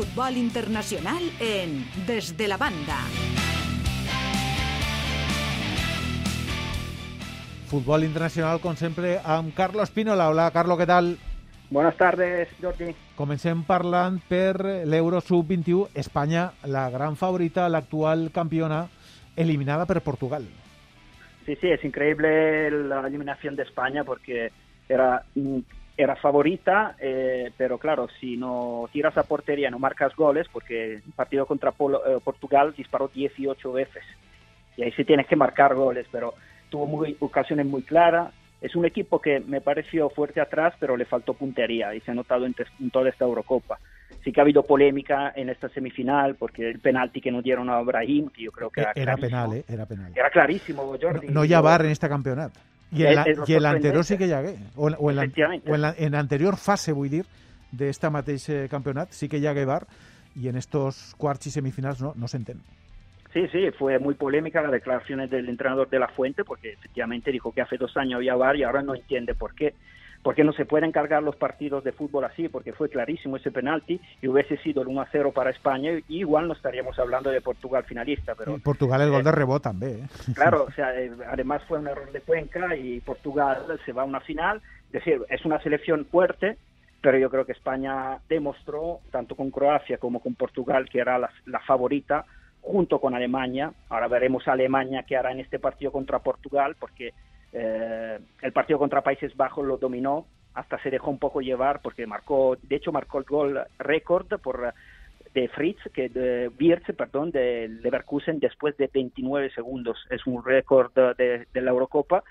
fútbol internacional en Desde la Banda. Futbol internacional, com sempre, amb Carlos Pinola. Hola, Carlos, què tal? Buenas tardes, Jordi. Comencem parlant per l'Euro Sub-21. Espanya, la gran favorita, l'actual campiona, eliminada per Portugal. Sí, sí, es increíble la eliminación de España porque era, era favorita, eh, pero claro, si no tiras a portería, no marcas goles, porque el partido contra Polo, eh, Portugal disparó 18 veces. Y ahí sí tienes que marcar goles, pero tuvo muy, ocasiones muy claras. Es un equipo que me pareció fuerte atrás, pero le faltó puntería y se ha notado en, en toda esta Eurocopa. Sí que ha habido polémica en esta semifinal porque el penalti que no dieron a Brahim, que yo creo que era, era penal, eh? Era penal. Era clarísimo, Jordi. No, no ha bar en este campeonato. I en, la, i en l'anterior sí que hi hagué. O, o en, la, o en, la, en l'anterior fase, vull dir, d'esta mateixa campionat, sí que hagué bar, i en estos quarts i semifinals no, no s'entén. Sí, sí, fue muy polémica las declaraciones del entrenador de la Fuente, porque efectivamente dijo que hace dos años había VAR y ahora no entiende por qué. ¿Por qué no se pueden cargar los partidos de fútbol así? Porque fue clarísimo ese penalti y hubiese sido el 1-0 para España y igual no estaríamos hablando de Portugal finalista. Pero Portugal el gol de rebot también. ¿eh? Claro, o sea, eh, además fue un error de Cuenca y Portugal se va a una final. Es decir, es una selección fuerte, pero yo creo que España demostró, tanto con Croacia como con Portugal, que era la, la favorita junto con Alemania. Ahora veremos a Alemania qué hará en este partido contra Portugal, porque eh, el partido contra Países Bajos lo dominó, hasta se dejó un poco llevar, porque marcó, de hecho marcó el gol récord por de Fritz, que de Wirtz, perdón, de Leverkusen después de 29 segundos. Es un récord de, de la Eurocopa,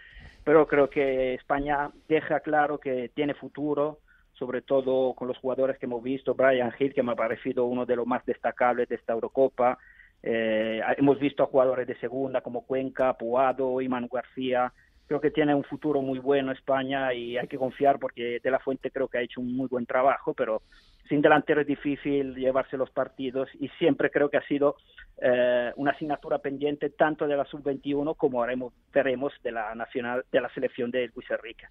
pero creo que España deja claro que tiene futuro, sobre todo con los jugadores que hemos visto, Brian Hill, que me ha parecido uno de los más destacables de esta Eurocopa, eh, hemos visto a jugadores de segunda como Cuenca, Puado, Iman García. Creo que tiene un futuro muy bueno España y hay que confiar porque De La Fuente creo que ha hecho un muy buen trabajo, pero sin delantero es difícil llevarse los partidos y siempre creo que ha sido eh, una asignatura pendiente tanto de la sub-21 como veremos de la nacional de la selección de Luis Enrique.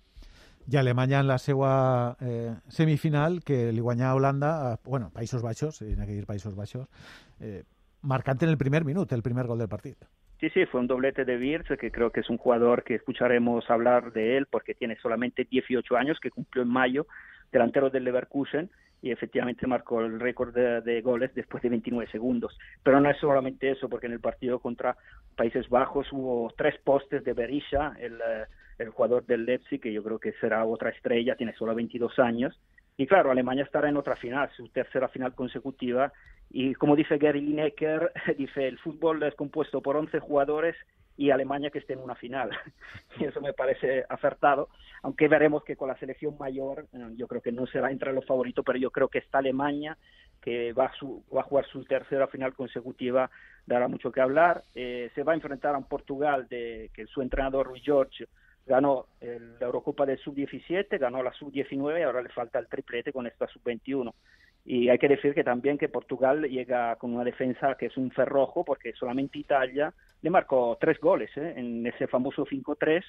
I Alemanya en la seva eh, semifinal, que li guanyà a Holanda, a, bueno, Països Baixos, en aquells Països Baixos, eh, marcante en el primer minuto, el primer gol del partido. Sí, sí, fue un doblete de Wirtz, que creo que es un jugador que escucharemos hablar de él porque tiene solamente 18 años, que cumplió en mayo, delantero del Leverkusen, y efectivamente marcó el récord de, de, goles después de 29 segundos. Pero no es solamente eso, porque en el partido contra Países Bajos hubo tres postes de Berisha, el, eh, el jugador del Leipzig, que yo creo que será otra estrella, tiene solo 22 años. Y claro, Alemania estará en otra final, su tercera final consecutiva, y como dice Gary Lineker, dice, el fútbol es compuesto por 11 jugadores y Alemania que esté en una final. Y eso me parece acertado, aunque veremos que con la selección mayor, eh, yo creo que no será entre los favoritos, pero yo creo que esta Alemania, que va a, su, va a jugar su tercera final consecutiva, dará mucho que hablar. Eh, se va a enfrentar a un Portugal de que su entrenador Rui George ganó la Eurocopa del Sub-17, ganó la Sub-19 y ahora le falta el triplete con esta Sub-21. Y hay que decir que también que Portugal llega con una defensa que es un cerrojo, porque solamente Italia le marcó tres goles ¿eh? en ese famoso 5-3,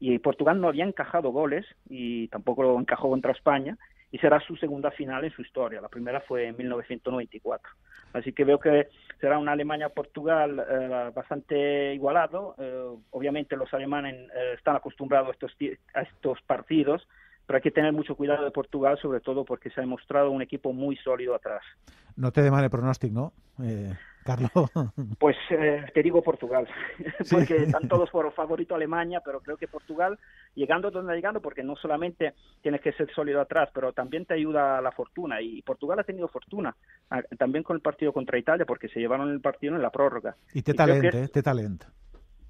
y Portugal no había encajado goles, y tampoco lo encajó contra España, y será su segunda final en su historia. La primera fue en 1994. Así que veo que será una Alemania-Portugal eh, bastante igualado. Eh, obviamente los alemanes eh, están acostumbrados a estos, a estos partidos, pero hay que tener mucho cuidado de Portugal, sobre todo porque se ha demostrado un equipo muy sólido atrás. No te demande pronóstico, ¿no? Eh, Carlos. Pues eh, te digo Portugal, ¿Sí? porque están todos por favorito Alemania, pero creo que Portugal, llegando donde llegando, porque no solamente tienes que ser sólido atrás, pero también te ayuda la fortuna, y Portugal ha tenido fortuna, también con el partido contra Italia, porque se llevaron el partido en la prórroga. Y te talento, que... eh, te talento.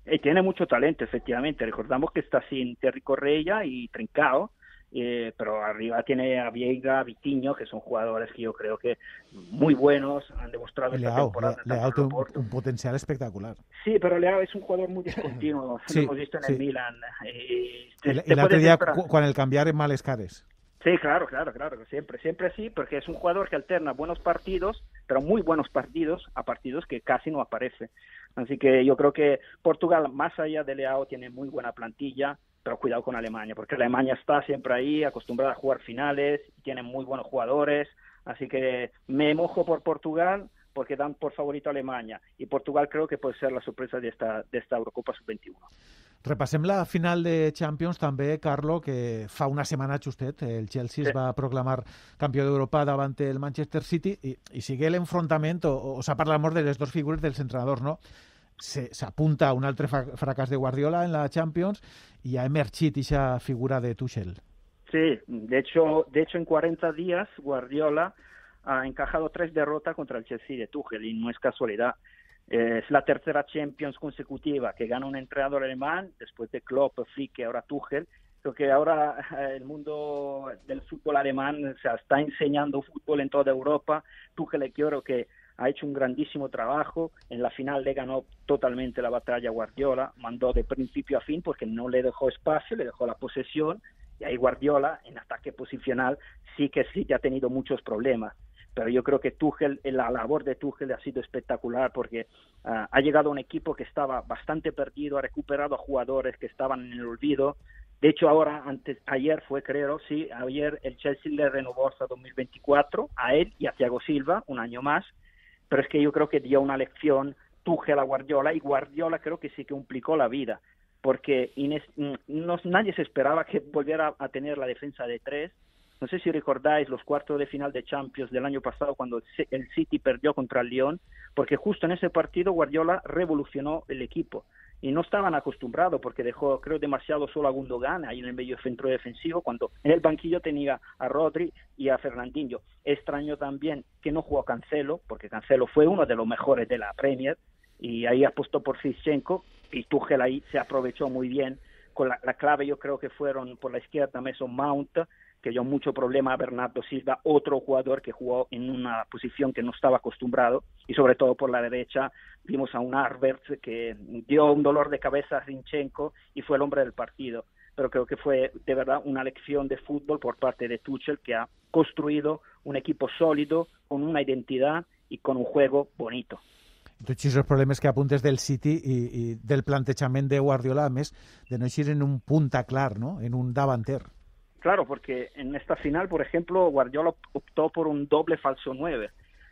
Y tiene mucho talento, efectivamente. Recordamos que está sin Terry Correia y Trincao, eh, pero arriba tiene a Vieira, a Vitiño, que son jugadores que yo creo que muy buenos, han demostrado esta Leao, temporada. Leao tiene un, un, potencial espectacular. Sí, pero Leao es un jugador muy discontinuo, sí, lo hemos visto en sí. el Milan. Eh, el otro día, cuando el cambiar en males cares. Sí, claro, claro, claro, siempre, siempre sí, porque es un jugador que alterna buenos partidos, pero muy buenos partidos, a partidos que casi no aparece. Así que yo creo que Portugal, más allá de Leao, tiene muy buena plantilla, pero cuidado con Alemania, porque Alemania está siempre ahí, acostumbrada a jugar finales, tiene muy buenos jugadores, Así que me mojo por Portugal porque dan por favorito a Alemania y Portugal creo que puede ser la sorpresa de esta, de esta Eurocopa Sub-21. Repassem la final de Champions també, Carlo, que fa una setmana justet el Chelsea sí. es va proclamar campió d'Europa davant el Manchester City i, i sigue l'enfrontament, o, o s'ha parlat molt de les dues figures dels entrenadors, no? S'apunta un altre fracàs de Guardiola en la Champions i ha emergit aquesta figura de Tuchel. Sí, de hecho, de hecho en 40 días Guardiola ha encajado tres derrotas contra el Chelsea de Tuchel y no es casualidad. es la tercera Champions consecutiva que gana un entrenador alemán, después de Klopp, Flick y ahora Tuchel. Creo que ahora eh, el mundo del fútbol alemán se está enseñando fútbol en toda Europa. Tuchel creo que ha hecho un grandísimo trabajo. En la final le ganó totalmente la batalla Guardiola, mandó de principio a fin porque no le dejó espacio, le dejó la posesión. Y ahí Guardiola, en ataque posicional, sí que sí que ha tenido muchos problemas pero yo creo que Tuchel, la labor de Tuchel ha sido espectacular porque ah, ha llegado a un equipo que estaba bastante perdido, ha recuperado a jugadores que estaban en el olvido. De hecho, ahora, antes, ayer fue, creo, sí, ayer el Chelsea le renovó hasta 2024 a él y a Thiago Silva, un año más, pero es que yo creo que dio una lección Tuchel a Guardiola y Guardiola creo que sí que implicó la vida porque no, nadie se esperaba que volviera a tener la defensa de tres. No sé si recordáis los cuartos de final de Champions del año pasado cuando el City perdió contra el Lyon, porque justo en ese partido Guardiola revolucionó el equipo y no estaban acostumbrados porque dejó, creo, demasiado solo a Gundogan ahí en el medio centro defensivo cuando en el banquillo tenía a Rodri y a Fernandinho. Extraño también que no jugó Cancelo, porque Cancelo fue uno de los mejores de la Premier y ahí apostó por Zinchenko y Tuchel ahí se aprovechó muy bien. Con la, la clave yo creo que fueron por la izquierda Mason Mount, que dio mucho problema a Bernardo Silva, otro jugador que jugó en una posición que no estaba acostumbrado, y sobre todo por la derecha vimos a un Arberts que dio un dolor de cabeza a Zinchenko y fue el hombre del partido. Pero creo que fue de verdad una lección de fútbol por parte de Tuchel, que ha construido un equipo sólido, con una identidad y con un juego bonito. Tots els problemes que apuntes del City i, i del plantejament de Guardiola, a més de no eixir en un punta clar, no? en un davanter. Claro, porque en esta final, por ejemplo, Guardiola optó por un doble falso 9,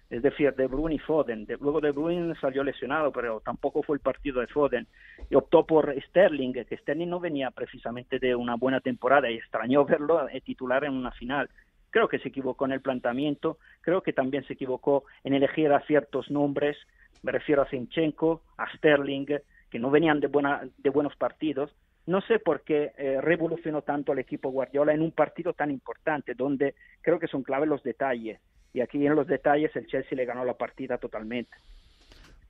es decir, De Bruyne y Foden. luego De Bruyne salió lesionado, pero tampoco fue el partido de Foden. Y optó por Sterling, que Sterling no venía precisamente de una buena temporada y extrañó verlo eh, titular en una final. Creo que se equivocó en el planteamiento, creo que también se equivocó en elegir a ciertos nombres, me refiero a Zinchenko, a Sterling, que no venían de, buenos partidos, no sé por qué eh, revolucionó tanto el equipo Guardiola en un partido tan importante, donde creo que son clave los detalles. Y aquí en los detalles el Chelsea le ganó la partida totalmente.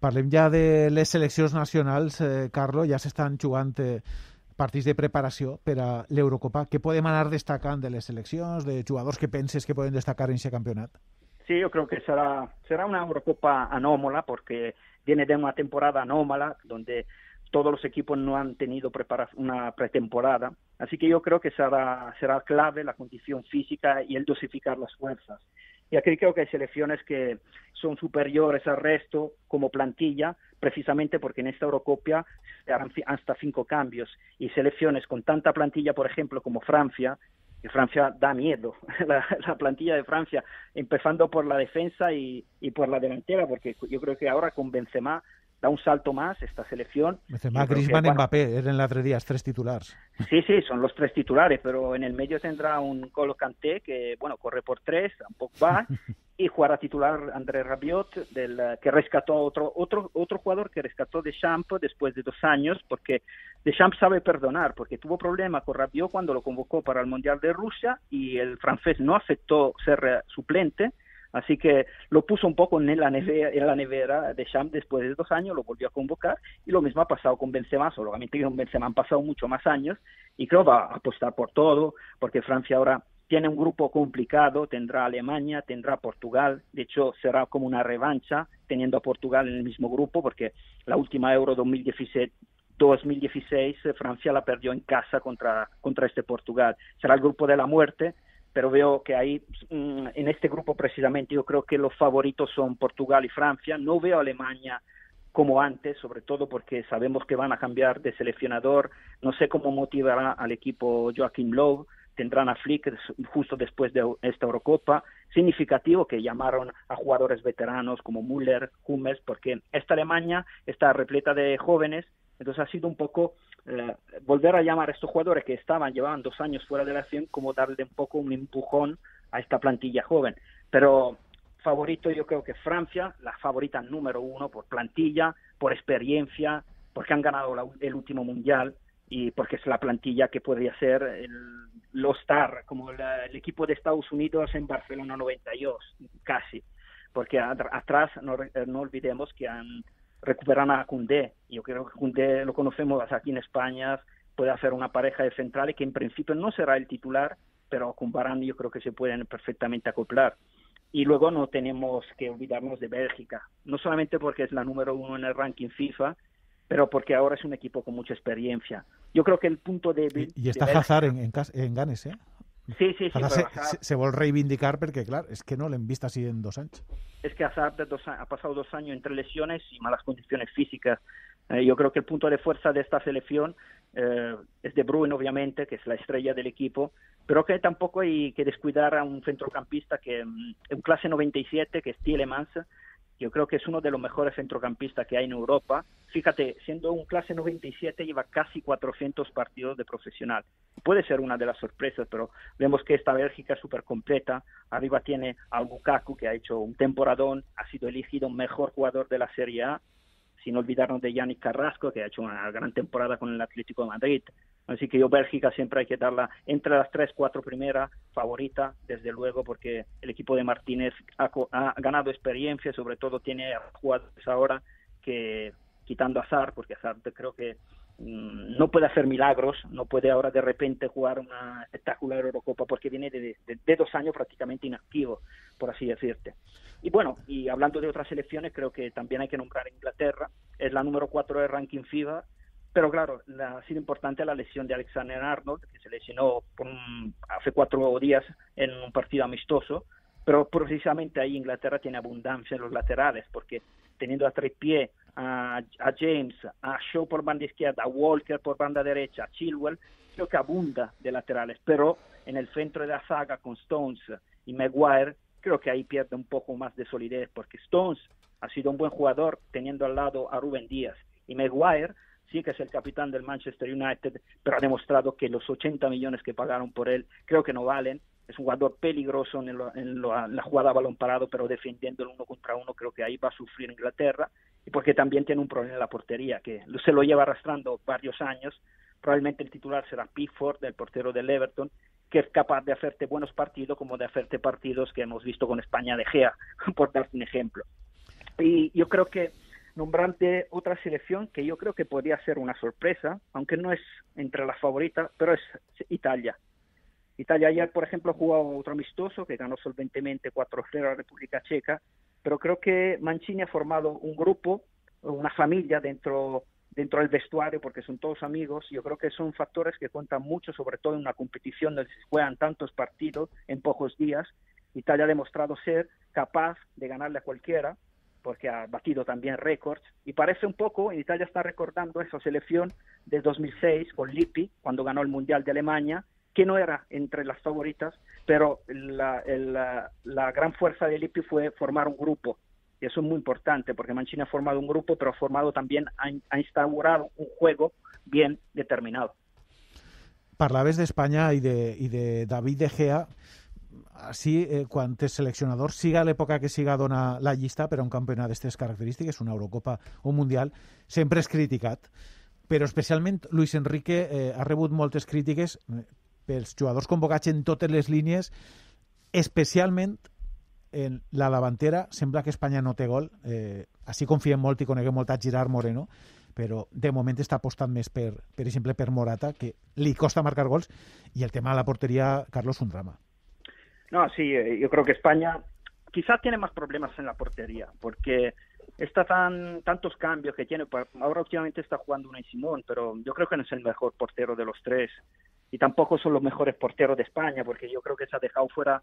Parlem ja de les seleccions nacionals, eh, Carlo, ja s'estan jugant eh, partits de preparació per a l'Eurocopa. Què podem anar destacant de les seleccions, de jugadors que penses que poden destacar en aquest campionat? Sí, yo creo que será, será una Eurocopa anómala porque viene de una temporada anómala donde todos los equipos no han tenido una pretemporada, así que yo creo que será, será clave la condición física y el dosificar las fuerzas. Y aquí creo que hay selecciones que son superiores al resto como plantilla, precisamente porque en esta Eurocopia se harán hasta cinco cambios. Y selecciones con tanta plantilla, por ejemplo, como Francia, que Francia da miedo, la, plantilla de Francia, empezando por la defensa y, y, por la delantera, porque yo creo que ahora con Benzema da un salto más esta selección. Benzema, Griezmann, bueno, Mbappé, eran las tres días tres titulares. Sí, sí, son los tres titulares, pero en el medio tendrá un Colo Kanté que, bueno, corre por tres, tampoco va, y jugará titular André Rabiot, del, que rescató otro, otro, otro jugador que rescató Deschamps después de dos años, porque Deschamps sabe perdonar, porque tuvo problema con Rabiot cuando lo convocó para el Mundial de Rusia y el francés no aceptó ser suplente, Así que lo puso un poco en la nevera, en la nevera de Champ después de dos años, lo volvió a convocar y lo mismo ha pasado con Benzema, solamente que con Benzema han pasado mucho más años y creo va a apostar por todo, porque Francia ahora tiene un grupo complicado, tendrá Alemania, tendrá Portugal, de hecho será como una revancha teniendo a Portugal en el mismo grupo, porque la última Euro 2016 2016 Francia la perdió en casa contra, contra este Portugal. Será el grupo de la muerte, pero veo que ahí, mm, en este grupo precisamente, yo creo que los favoritos son Portugal y Francia. No veo a Alemania como antes, sobre todo porque sabemos que van a cambiar de seleccionador. No sé cómo motivará al equipo Joachim Löw. tendrán a Flick justo después de esta Eurocopa. Significativo que llamaron a jugadores veteranos como Müller, Hummels, porque esta Alemania está repleta de jóvenes, entonces ha sido un poco eh, volver a llamar a estos jugadores que estaban, llevaban dos años fuera de la acción, como darle un poco un empujón a esta plantilla joven. Pero favorito yo creo que Francia, la favorita número uno por plantilla, por experiencia, porque han ganado el último mundial y porque es la plantilla que podría ser el, los star, como el, equipo de Estados Unidos en Barcelona 92, casi, porque atrás no, no, olvidemos que han recuperado a Cundé, yo creo que Cundé lo conocemos aquí en España, puede hacer una pareja de centrales que en principio no será el titular, pero con Barán yo creo que se pueden perfectamente acoplar. Y luego no tenemos que olvidarnos de Bélgica, no solamente porque es la número uno en el ranking FIFA, pero porque ahora es un equipo con mucha experiencia. Yo creo que el punto débil... Y, está Hazard en, en, en Ganes, eh? Sí, sí, sí. se, se, a reivindicar porque, claro, es que no le han visto así en dos años. Es que Hazard ha pasado dos años entre lesiones y malas condiciones físicas. Eh, yo creo que el punto de fuerza de esta selección eh, es de Bruin, obviamente, que es la estrella del equipo, pero que tampoco hay que descuidar a un centrocampista que mm, en clase 97, que es Tielemans, yo creo que es uno de los mejores centrocampistas que hay en Europa. Fíjate, siendo un clase 97 lleva casi 400 partidos de profesional. Puede ser una de las sorpresas, pero vemos que esta Bélgica es súper completa. Arriba tiene a Lukaku, que ha hecho un temporadón, ha sido elegido mejor jugador de la Serie A sin olvidarnos de Yannick Carrasco, que ha hecho una gran temporada con el Atlético de Madrid. Así que yo Bélgica siempre hay que darla entre las tres, cuatro primeras, favorita, desde luego, porque el equipo de Martínez ha, ganado experiencia, sobre todo tiene jugadores ahora que, quitando a porque Azar creo que mm, no puede hacer milagros, no puede ahora de repente jugar una espectacular Eurocopa porque viene de, de, dos años prácticamente inactivo, por así decirte. Y bueno, y hablando de otras selecciones, creo que también hay que nombrar a Inglaterra, es la número cuatro de ranking FIBA, pero claro, ha sido importante la lesión de Alexander Arnold, que se lesionó hace cuatro días en un partido amistoso, pero precisamente ahí Inglaterra tiene abundancia en los laterales, porque teniendo a Trippier, a, a James, a Shaw por banda izquierda, a Walker por banda derecha, a Chilwell, creo que abunda de laterales, pero en el centro de la saga con Stones y Maguire creo que ahí pierde un poco más de solidez porque Stones ha sido un buen jugador teniendo al lado a Rubén Díaz y Maguire sí que es el capitán del Manchester United, pero ha demostrado que los 80 millones que pagaron por él creo que no valen. Es un jugador peligroso en, la jugada a balón parado, pero defendiendo el uno contra uno creo que ahí va a sufrir Inglaterra y porque también tiene un problema en la portería que se lo lleva arrastrando varios años. Probablemente el titular será Pickford, el portero del Everton, que es capaz de hacerte buenos partidos como de hacerte partidos que hemos visto con España de Gea, por darte un ejemplo. Y yo creo que nombrante otra selección que yo creo que podría ser una sorpresa, aunque no es entre las favoritas, pero es Italia. Italia ayer, por ejemplo, jugó otro amistoso que ganó solventemente 4-0 a la República Checa, pero creo que Mancini ha formado un grupo, una familia dentro dentro del vestuario porque son todos amigos. Yo creo que son factores que cuentan mucho, sobre todo en una competición donde se juegan tantos partidos en pocos días. Italia ha demostrado ser capaz de ganarle a cualquiera porque ha batido también récords y parece un poco, Italia está recordando esa selección de 2006 con Lippi cuando ganó el Mundial de Alemania, que no era entre las favoritas, pero la, la gran fuerza de Lippi fue formar un grupo y eso es muy importante porque Mancini ha formado un grupo, pero ha formado también, ha, instaurado un juego bien determinado. Parlaves d'Espanya i de, i de David De Gea, així, eh, quan és seleccionador, siga l'època que siga dona la llista per a un campionat d'aquestes característiques, una Eurocopa o un Mundial, sempre és criticat, però especialment Luis Enrique eh, ha rebut moltes crítiques eh, pels jugadors convocats en totes les línies, especialment en la davantera sembla que Espanya no té gol. Eh, així confiem molt i coneguem molt a Girard Moreno, però de moment està apostant més per, per exemple, per Morata, que li costa marcar gols, i el tema de la portería, Carlos, un drama. No, sí, eh, yo creo que España quizá tiene más problemas en la portería, porque está tan tantos cambios que tiene. Ahora últimamente está jugando Unai Simón, pero yo creo que no es el mejor portero de los tres. Y tampoco son los mejores porteros de España, porque yo creo que se ha dejado fuera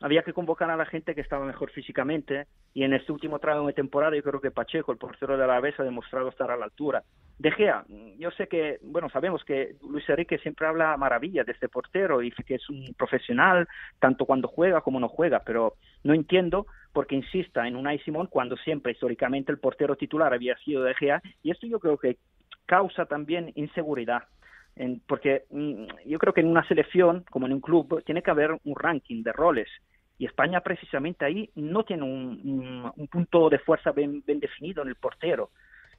había que convocar a la gente que estaba mejor físicamente y en este último tramo de temporada yo creo que Pacheco, el portero de la vez, ha demostrado estar a la altura. De Gea, yo sé que, bueno, sabemos que Luis Enrique siempre habla maravillas de este portero y que es un profesional tanto cuando juega como no juega, pero no entiendo por qué insista en Unai Simón cuando siempre históricamente el portero titular había sido De Gea y esto yo creo que causa también inseguridad porque mm, yo creo que en una selección, como en un club, tiene que haber un ranking de roles. Y España precisamente ahí no tiene un, punto de fuerza bien, definido en el portero.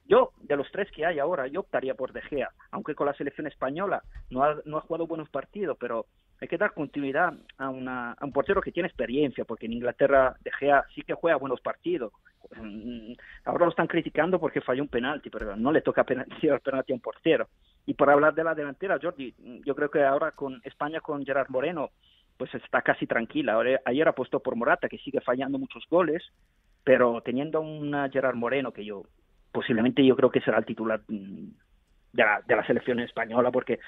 Yo, de los tres que hay ahora, yo optaría por De Gea, aunque con la selección española no ha, no ha jugado buenos partidos, pero hay que dar continuidad a, una, a un portero que tiene experiencia, porque en Inglaterra De Gea sí que juega buenos partidos. Mm, ahora lo están criticando porque falló un penalti, pero no le toca penalti, penalti a un portero. Y por hablar de la delantera, Jordi, yo creo que ahora con España, con Gerard Moreno, pues está casi tranquila. ayer apostó por Morata, que sigue fallando muchos goles, pero teniendo a Gerard Moreno, que yo posiblemente yo creo que será el titular mm, de la, de la selección española, porque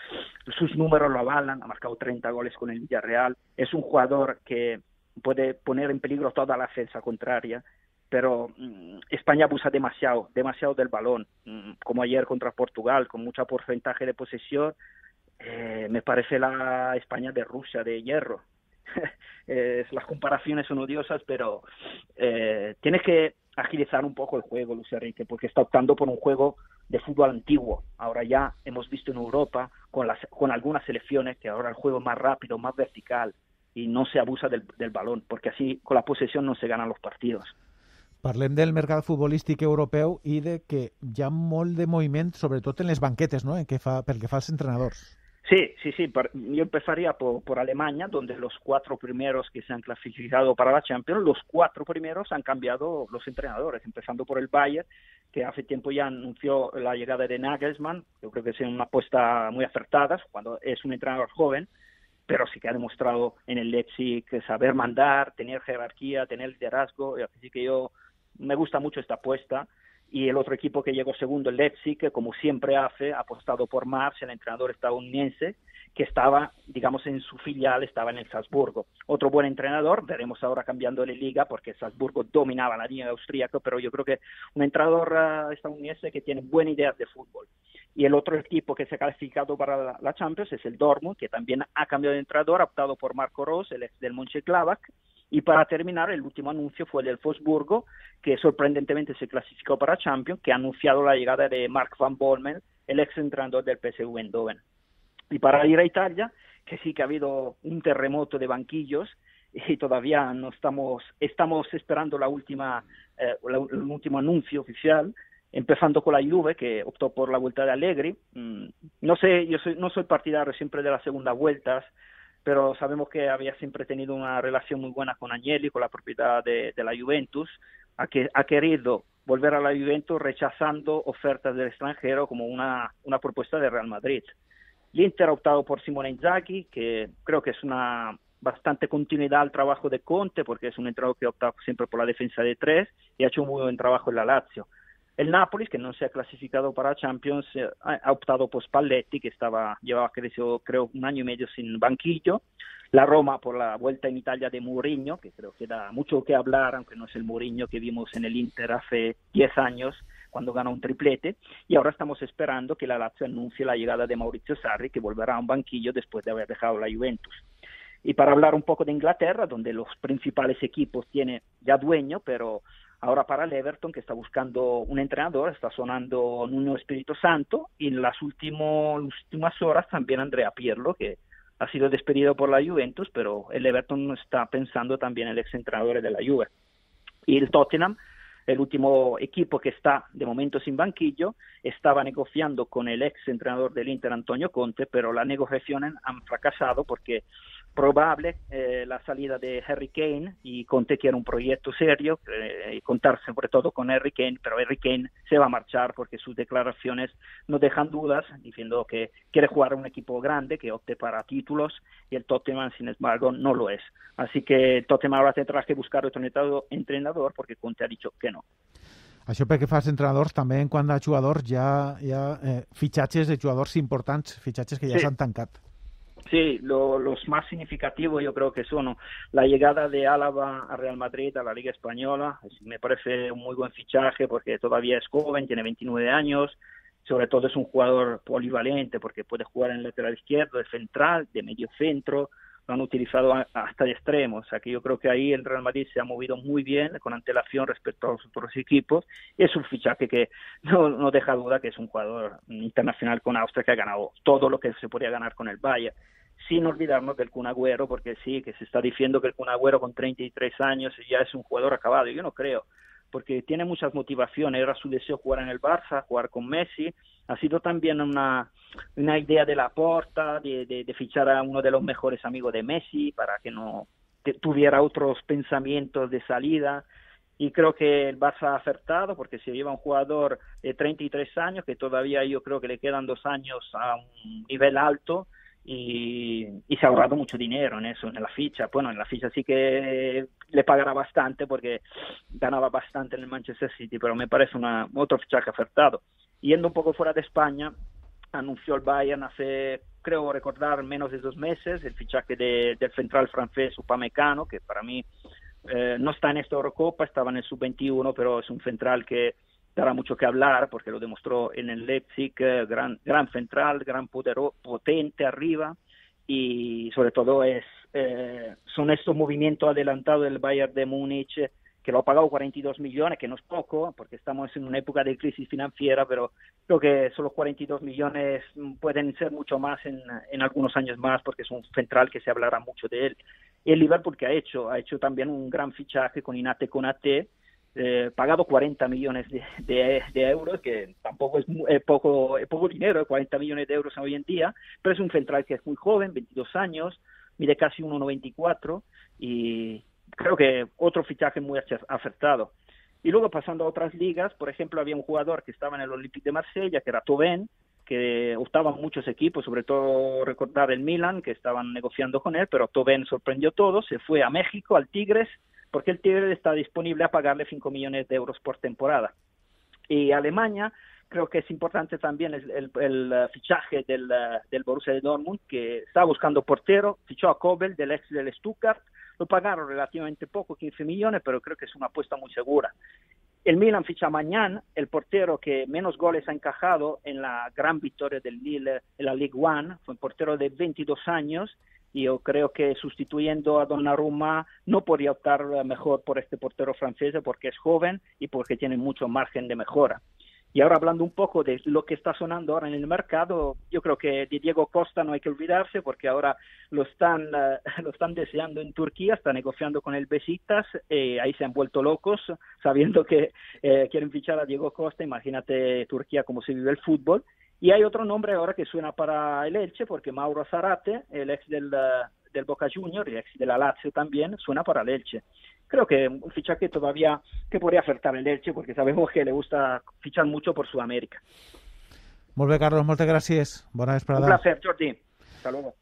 sus números lo avalan, ha marcado 30 goles con el Villarreal, es un jugador que puede poner en peligro toda la defensa contraria pero mm, España abusa demasiado, demasiado del balón, mm, como ayer contra Portugal, con mucho porcentaje de posesión. Eh, me parece la España de Rusia, de hierro. las comparaciones son odiosas, pero eh, tienes que agilizar un poco el juego, Luis Enrique, porque está optando por un juego de fútbol antiguo. Ahora ya hemos visto en Europa, con, las, con algunas selecciones, que ahora el juego es más rápido, más vertical, y no se abusa del, del balón, porque así con la posesión no se ganan los partidos. Parlem del mercat futbolístic europeu i de que hi ha molt de moviment, sobretot en les banquetes, ¿no? En que fa, pel que fa als entrenadors. Sí, sí, sí. Yo empezaría por, por, Alemania, donde los cuatro primeros que se han clasificado para la Champions, los cuatro primeros han cambiado los entrenadores, empezando por el Bayern, que hace tiempo ya anunció la llegada de Nagelsmann. Yo creo que es una apuesta muy acertada, cuando es un entrenador joven, pero sí que ha demostrado en el Leipzig saber mandar, tener jerarquía, tener liderazgo. Así que yo me gusta mucho esta apuesta. Y el otro equipo que llegó segundo, el Leipzig, que como siempre hace, ha apostado por Mars, el entrenador estadounidense, que estaba, digamos, en su filial, estaba en el Salzburgo. Otro buen entrenador, veremos ahora cambiando de liga, porque Salzburgo dominaba la liga austríaca, pero yo creo que un entrenador uh, estadounidense que tiene buenas ideas de fútbol. Y el otro equipo que se ha clasificado para la, la Champions es el Dortmund, que también ha cambiado de entrenador, ha optado por Marco Ross, el ex del Mönchengladbach, y para terminar, el último anuncio fue el del Fosburgo, que sorprendentemente se clasificó para Champions, que ha anunciado la llegada de Mark Van Bommel, el ex entrenador del PSV Eindhoven. Y para ir a Italia, que sí que ha habido un terremoto de banquillos y todavía no estamos, estamos esperando la última, eh, el último anuncio oficial, empezando con la Juve, que optó por la vuelta de Allegri. Mm, no sé, yo soy, no soy partidario siempre de las segundas vueltas, pero sabemos que había siempre tenido una relación muy buena con Agnelli, con la propiedad de, la Juventus, ha, que, ha querido volver a la Juventus rechazando ofertas del extranjero como una, una propuesta de Real Madrid. L'Inter ha optado por Simone Inzaghi, que creo que es una bastante continuidad al trabajo de Conte, porque es un entrenador que ha optado siempre por la defensa de tres y ha hecho un muy buen trabajo en la Lazio. El Napoli, que no se ha clasificado para Champions, eh, ha optado por Spalletti, que estaba llevaba creo, creo un año y medio sin banquillo. La Roma por la vuelta en Italia de Mourinho, que creo que da mucho que hablar, aunque no es el Mourinho que vimos en el Inter hace 10 años, cuando ganó un triplete. Y ahora estamos esperando que la Lazio anuncie la llegada de Maurizio Sarri, que volverá a un banquillo después de haber dejado la Juventus. Y para hablar un poco de Inglaterra, donde los principales equipos tienen ya dueño, pero Ahora para el Everton, que está buscando un entrenador, está sonando Nuno Espíritu Santo y en las últimas horas también Andrea Pierlo, que ha sido despedido por la Juventus, pero el Everton está pensando también en el ex entrenador de la Juve. Y el Tottenham, el último equipo que está de momento sin banquillo, estaba negociando con el ex entrenador del Inter, Antonio Conte, pero las negociaciones han fracasado porque probable eh, la salida de Harry Kane y Conte quiere un proyecto serio eh, y contar sobre todo con Harry Kane, pero Harry Kane se va a marchar porque sus declaraciones no dejan dudas, diciendo que quiere jugar a un equipo grande que opte para títulos y el Tottenham sin embargo no lo es. Así que Tottenham ahora tendrá que buscar otro entrenador porque Conte ha dicho que no. Això pel que fa als entrenadors, també en quant a jugadors hi ha, hi ha eh, fitxatges de jugadors importants, fitxatges que ja s'han sí. tancat. Sí, los más significativos yo creo que son la llegada de Álava a Real Madrid, a la Liga Española. Me parece un muy buen fichaje porque todavía es joven, tiene 29 años. Sobre todo es un jugador polivalente porque puede jugar en lateral izquierdo, de central, de medio centro, lo han utilizado hasta de extremo. Yo creo que ahí el Real Madrid se ha movido muy bien, con antelación respecto a los otros equipos. Es un fichaje que no, no deja duda que es un jugador internacional con Austria que ha ganado todo lo que se podía ganar con el Bayern. Sin olvidarnos del Kun Agüero, porque sí, que se está diciendo que el Kun Agüero con 33 años ya es un jugador acabado. Yo no creo porque tiene muchas motivaciones. Era su deseo jugar en el Barça, jugar con Messi. Ha sido también una, una idea de la porta de, de, fichar a uno de los mejores amigos de Messi para que no tuviera otros pensamientos de salida. Y creo que el Barça ha acertado porque se lleva un jugador de 33 años que todavía yo creo que le quedan dos años a un nivel alto y, se ha ahorrado mucho dinero en eso, en la ficha. Bueno, en la ficha sí que le pagará bastante porque ganaba bastante en el Manchester City, pero me parece una, otro fichaje acertado. Yendo un poco fuera de España, anunció el Bayern hace, creo recordar, menos de dos meses el fichaje de, del central francés Upamecano, que para mí eh, no está en esta Eurocopa, estaba en el sub-21, pero es un central que dará mucho que hablar porque lo demostró en el Leipzig, eh, gran, gran central, gran potero, potente arriba y sobre todo es eh, son estos movimientos adelantados del Bayern de Múnich que lo ha pagado 42 millones, que no es poco, porque estamos en una época de crisis financiera, pero creo que solo 42 millones pueden ser mucho más en, en algunos años más, porque es un central que se hablará mucho de él. Y el Liverpool que ha hecho, ha hecho también un gran fichaje con Inate Conate, eh, pagado 40 millones de, euros, que tampoco es, poco, poco dinero, 40 millones de euros hoy en día, pero es un central que es muy joven, 22 años, mide casi 1,94 y creo que otro fichaje muy acertado. Y luego pasando a otras ligas, por ejemplo, había un jugador que estaba en el Olympique de Marsella, que era Toben, que gustaban muchos equipos, sobre todo recordar el Milan, que estaban negociando con él, pero Toben sorprendió todo, se fue a México, al Tigres, porque el Tigre está disponible a pagarle 5 millones de euros por temporada. Y Alemania, creo que es importante también el, el, fichaje del, del, Borussia de Dortmund, que está buscando portero, fichó a Kobel del ex del Stuttgart, lo pagaron relativamente poco, 15 millones, pero creo que es una apuesta muy segura. El Milan ficha mañana el portero que menos goles ha encajado en la gran victoria del Lille en la Ligue 1, fue un portero de 22 años y yo creo que sustituyendo a Donnarumma no podría optar mejor por este portero francés porque es joven y porque tiene mucho margen de mejora. Y ahora hablando un poco de lo que está sonando ahora en el mercado, yo creo que de Diego Costa no hay que olvidarse porque ahora lo están, eh, lo están deseando en Turquía, está negociando con el Besiktas, eh, ahí se han vuelto locos sabiendo que eh, quieren fichar a Diego Costa, imagínate Turquía como se vive el fútbol. Y hay otro nombre ahora que suena para el Elche, porque Mauro Zarate, el ex del, del Boca Junior y ex de la Lazio también, suena para el Elche. Creo que un fichaje todavía que podría acertar el Elche, porque sabemos que le gusta fichar mucho por Sudamérica. Muy bien, Carlos, muchas gracias. Buenas Un placer, Jordi. Hasta luego.